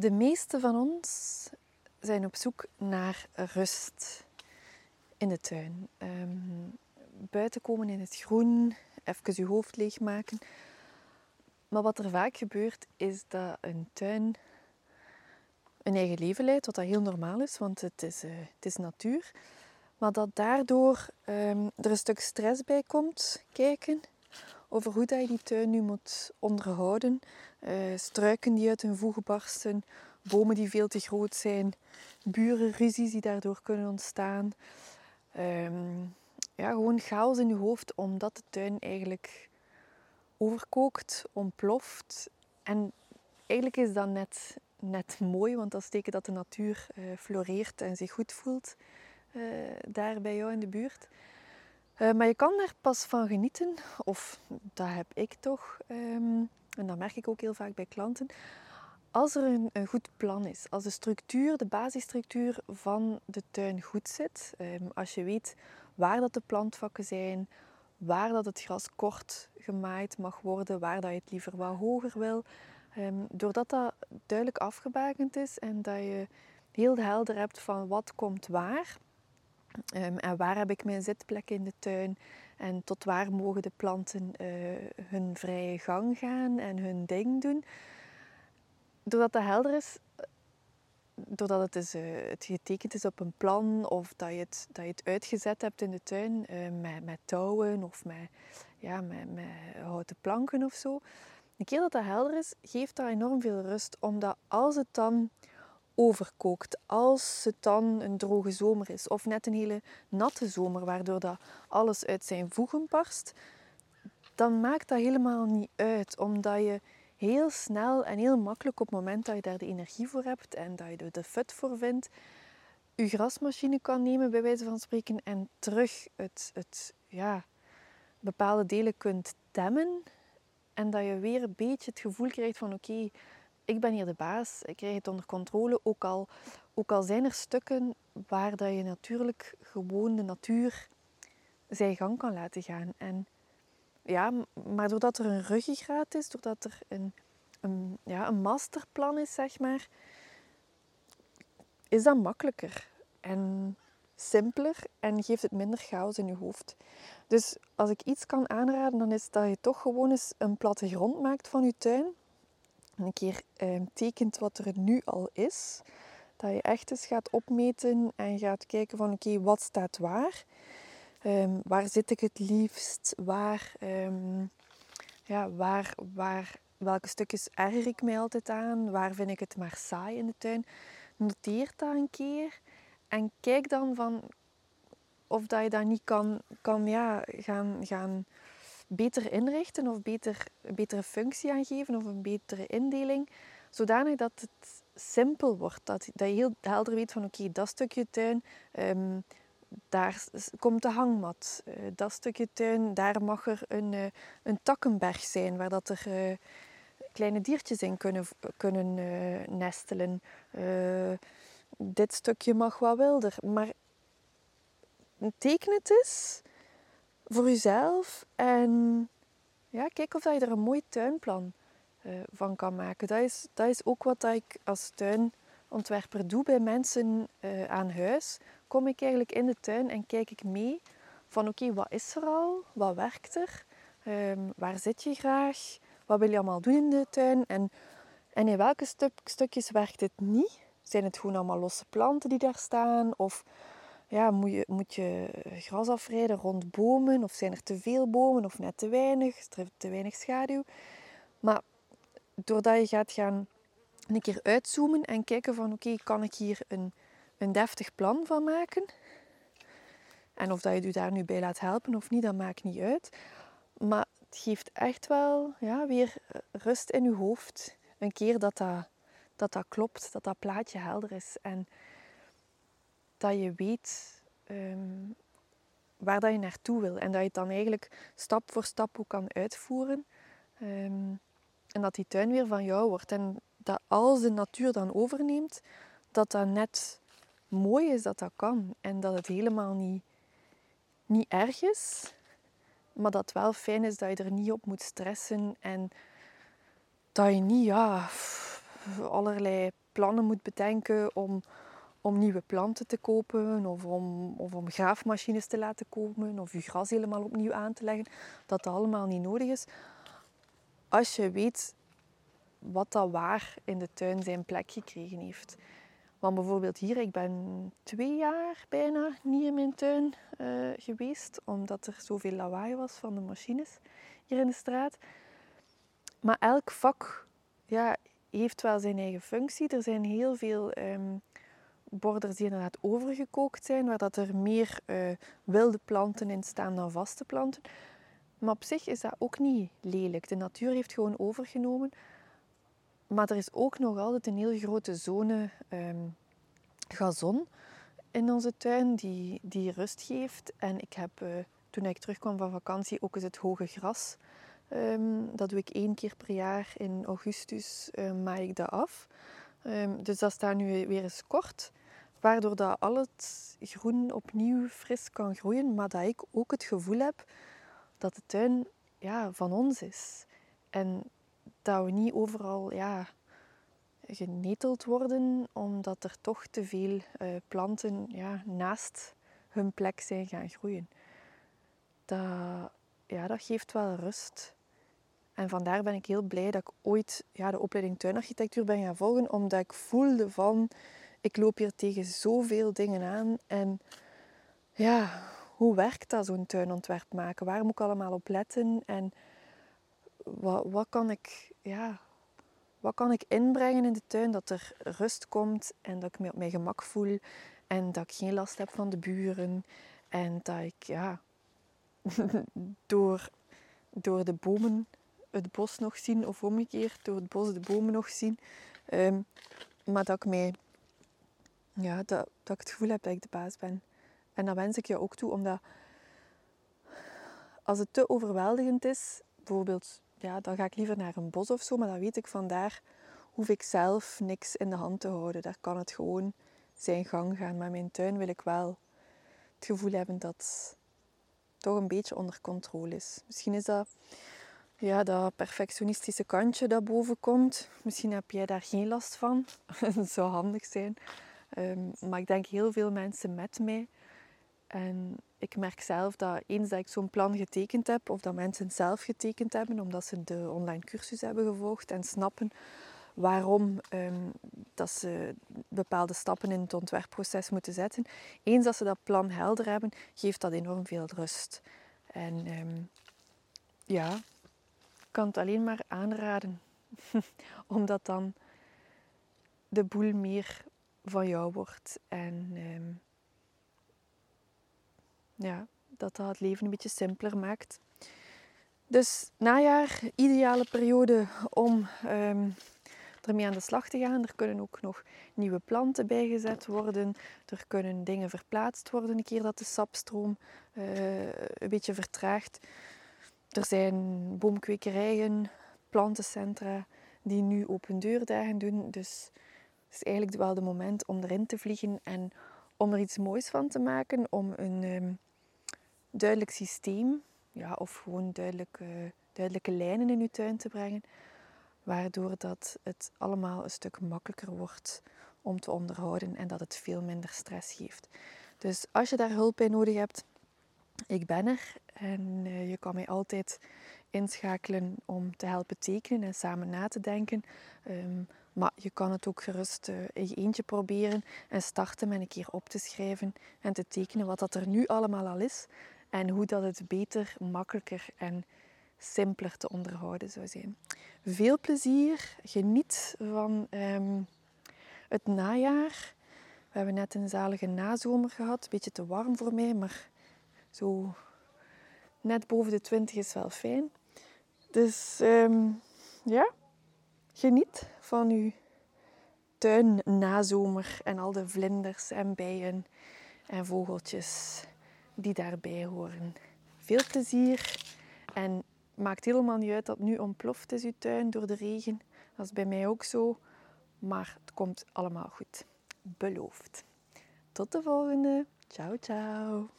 De meeste van ons zijn op zoek naar rust in de tuin. Um, buiten komen in het groen, even je hoofd leegmaken. Maar wat er vaak gebeurt, is dat een tuin een eigen leven leidt, wat dat heel normaal is, want het is, uh, het is natuur. Maar dat daardoor um, er een stuk stress bij komt kijken over hoe dat je die tuin nu moet onderhouden. Uh, struiken die uit hun voegen barsten, bomen die veel te groot zijn, burenruzies die daardoor kunnen ontstaan. Um, ja, gewoon chaos in je hoofd omdat de tuin eigenlijk overkookt, ontploft. En eigenlijk is dat net, net mooi, want dat is teken dat de natuur uh, floreert en zich goed voelt uh, daar bij jou in de buurt. Uh, maar je kan er pas van genieten, of dat heb ik toch, um, en dat merk ik ook heel vaak bij klanten, als er een, goed plan is, als de structuur, de basisstructuur van de tuin goed zit, um, als je weet waar dat de plantvakken zijn, waar dat het gras kort gemaaid mag worden, waar dat je het liever wat hoger wil. Um, doordat dat duidelijk afgebakend is en dat je heel helder hebt van wat komt waar um, en waar heb ik mijn zitplek in de tuin en tot waar mogen de planten uh, hun vrije gang gaan en hun ding doen. Doordat dat helder is, doordat het, is, uh, het getekend is op een plan of dat je het, dat je het uitgezet hebt in de tuin uh, met, met touwen of met, ja, met, met houten planken of zo. Een keer dat dat helder is, geeft dat enorm veel rust. Omdat als het dan overkookt, als het dan een droge zomer is of net een hele natte zomer, waardoor dat alles uit zijn voegen barst, dan maakt dat helemaal niet uit. Omdat je heel snel en heel makkelijk op het moment dat je daar de energie voor hebt en dat je er de fut voor vindt, je grasmachine kan nemen, bij wijze van spreken, en terug het, het, ja, bepaalde delen kunt temmen. En dat je weer een beetje het gevoel krijgt van oké, ik ben hier de baas, ik krijg het onder controle. Ook al, ook al zijn er stukken waar dat je natuurlijk gewoon de natuur zijn gang kan laten gaan. En ja, maar doordat er een ruggengraat is, doordat er een, een, ja, een masterplan is, zeg maar, is dat makkelijker en simpeler en geeft het minder chaos in je hoofd. Dus als ik iets kan aanraden, dan is dat je toch gewoon eens een plattegrond maakt van je tuin. Een keer eh, tekent wat er nu al is. Dat je echt eens gaat opmeten en gaat kijken van oké, wat staat waar. Um, waar zit ik het liefst? Waar, um, ja, waar, waar, welke stukjes erger ik mij altijd aan? Waar vind ik het maar saai in de tuin? Noteer dat een keer en kijk dan van of dat je dat niet kan, kan ja, gaan, gaan beter inrichten of beter, een betere functie aangeven of een betere indeling. Zodanig dat het simpel wordt. Dat, dat je heel helder weet van oké, dat stukje tuin, um, daar komt de hangmat. Uh, dat stukje tuin, daar mag er een, uh, een takkenberg zijn waar dat er uh, kleine diertjes in kunnen, kunnen nestelen. dit stukje mag wat wilder. Maar teken het eens voor jezelf en ja, kijk of je er een mooi tuinplan van kan maken. Dat is, dat is ook wat ik als tuinontwerper doe bij mensen aan huis kom ik eigenlijk in de tuin en kijk ik mee van oké, wat is er al? Wat werkt er? Um, waar zit je graag? Wat wil je allemaal doen in de tuin? En, en in welke stuk, stukjes werkt het niet? Zijn het gewoon allemaal losse planten die daar staan? Of ja, moet, je, moet je gras afrijden rond bomen? Of zijn er te veel bomen of net te weinig? Is er te weinig schaduw? Maar doordat je gaat gaan een keer uitzoomen en kijken van oké, kan ik hier een een deftig plan van maken. En of dat je je daar nu bij laat helpen of niet, dat maakt niet uit. Maar het geeft echt wel ja, weer rust in je hoofd. Een keer dat dat, dat dat klopt, dat dat plaatje helder is. En dat je weet um, waar dat je naartoe wil. En dat je het dan eigenlijk stap voor stap ook kan uitvoeren. Um, en dat die tuin weer van jou wordt. En dat als de natuur dan overneemt, dat dat net mooi is dat dat kan. En dat het helemaal niet, niet erg is. Maar dat het wel fijn is dat je er niet op moet stressen. En dat je niet ja, allerlei plannen moet bedenken om, om nieuwe planten te kopen of om, of om graafmachines te laten komen of je gras helemaal opnieuw aan te leggen, dat dat allemaal niet nodig is. Als je weet wat dat waar in de tuin zijn plek gekregen heeft. Want bijvoorbeeld hier, ik ben twee jaar bijna niet in mijn tuin uh, geweest, omdat er zoveel lawaai was van de machines hier in de straat. Maar elk vak ja, heeft wel zijn eigen functie. Er zijn heel veel um, borders die inderdaad overgekookt zijn, waar dat er meer uh, wilde planten in staan dan vaste planten. Maar op zich is dat ook niet lelijk. De natuur heeft gewoon overgenomen. Maar er is ook nog altijd een heel grote zone um, gazon in onze tuin die, die rust geeft. En ik heb uh, toen ik terugkwam van vakantie ook eens het hoge gras. Um, dat doe ik één keer per jaar in augustus uh, maai ik dat af. Um, dus dat staat nu weer eens kort. Waardoor dat al het groen opnieuw fris kan groeien. Maar dat ik ook het gevoel heb dat de tuin ja, van ons is. En dat we niet overal ja, geneteld worden, omdat er toch te veel uh, planten ja, naast hun plek zijn gaan groeien. Dat, ja, dat geeft wel rust. En vandaar ben ik heel blij dat ik ooit ja, de opleiding tuinarchitectuur ben gaan volgen, omdat ik voelde van, ik loop hier tegen zoveel dingen aan en ja, hoe werkt dat zo'n tuinontwerp maken? Waar moet ik allemaal op letten? En wat, wat, kan ik, ja, wat kan ik inbrengen in de tuin dat er rust komt en dat ik me op mijn gemak voel en dat ik geen last heb van de buren en dat ik ja, door, door de bomen het bos nog zien of omgekeerd door het bos de bomen nog zien. Um, maar dat ik mij ja, dat, dat ik het gevoel heb dat ik de baas ben. En dat wens ik je ook toe, omdat als het te overweldigend is, bijvoorbeeld, ja, dan ga ik liever naar een bos of zo, maar dan weet ik vandaar hoef ik zelf niks in de hand te houden. Daar kan het gewoon zijn gang gaan. Maar mijn tuin wil ik wel het gevoel hebben dat het toch een beetje onder controle is. Misschien is dat ja, dat perfectionistische kantje dat boven komt. Misschien heb jij daar geen last van. dat zou handig zijn. Um, maar ik denk heel veel mensen met mij. En ik merk zelf dat eens dat ik zo'n plan getekend heb, of dat mensen het zelf getekend hebben, omdat ze de online cursus hebben gevolgd en snappen waarom um, dat ze bepaalde stappen in het ontwerpproces moeten zetten. Eens dat ze dat plan helder hebben, geeft dat enorm veel rust. En um, ja, ik kan het alleen maar aanraden. Omdat dan de boel meer van jou wordt. En um, ja, dat dat het leven een beetje simpeler maakt. Dus najaar, ideale periode om um, ermee aan de slag te gaan. Er kunnen ook nog nieuwe planten bijgezet worden. Er kunnen dingen verplaatst worden een keer dat de sapstroom uh, een beetje vertraagt. Er zijn boomkwekerijen, plantencentra die nu open deurdagen doen. Dus het is eigenlijk wel de moment om erin te vliegen en om er iets moois van te maken. Om een um, duidelijk systeem, ja, of gewoon duidelijke, duidelijke lijnen in uw tuin te brengen. Waardoor dat het allemaal een stuk makkelijker wordt om te onderhouden en dat het veel minder stress geeft. Dus als je daar hulp bij nodig hebt, ik ben er en uh, je kan mij altijd inschakelen om te helpen tekenen en samen na te denken. Um, maar je kan het ook gerust uh, in je eentje proberen en starten met een keer op te schrijven en te tekenen wat dat er nu allemaal al is en hoe dat het beter, makkelijker en simpeler te onderhouden zou zijn. Veel plezier, geniet van um, het najaar. We hebben net een zalige nazomer gehad, een beetje te warm voor mij, maar zo net boven de 20 is wel fijn. Dus um, ja, geniet van uw tuin nazomer en al de vlinders en bijen en vogeltjes die daarbij horen. Veel plezier en maakt helemaal niet uit dat nu ontploft is uw tuin door de regen. Dat is bij mij ook zo, maar het komt allemaal goed. Beloofd. Tot de volgende. Ciao, ciao.